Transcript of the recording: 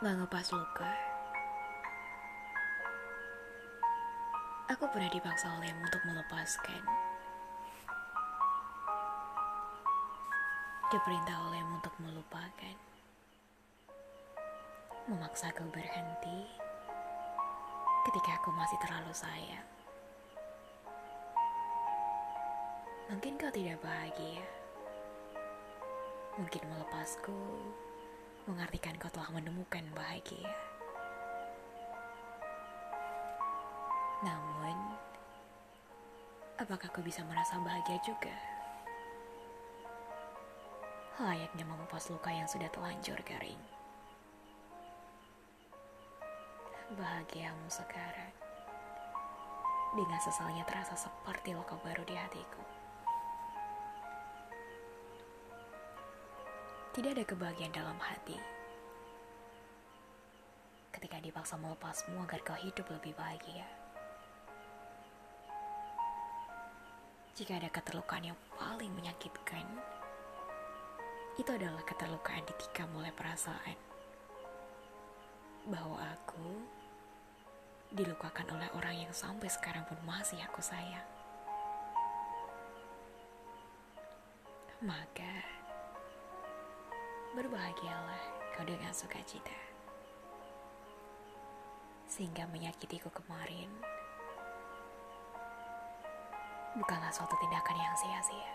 Mengepas luka. Aku pernah dipaksa olehmu untuk melepaskan. Diperintah olehmu untuk melupakan. Memaksa kau berhenti ketika aku masih terlalu sayang. Mungkin kau tidak bahagia. Mungkin melepasku mengartikan kau telah menemukan bahagia. Namun, apakah kau bisa merasa bahagia juga? Layaknya mengupas luka yang sudah telanjur kering. Bahagiamu sekarang dengan sesalnya terasa seperti luka baru di hatiku. Tidak ada kebahagiaan dalam hati. Ketika dipaksa melepasmu agar kau hidup lebih bahagia. Jika ada keterlukaan yang paling menyakitkan, itu adalah keterlukaan ditikam oleh perasaan bahwa aku dilukakan oleh orang yang sampai sekarang pun masih aku sayang. Maka, Berbahagialah kau dengan sukacita. Sehingga menyakitiku kemarin bukanlah suatu tindakan yang sia-sia.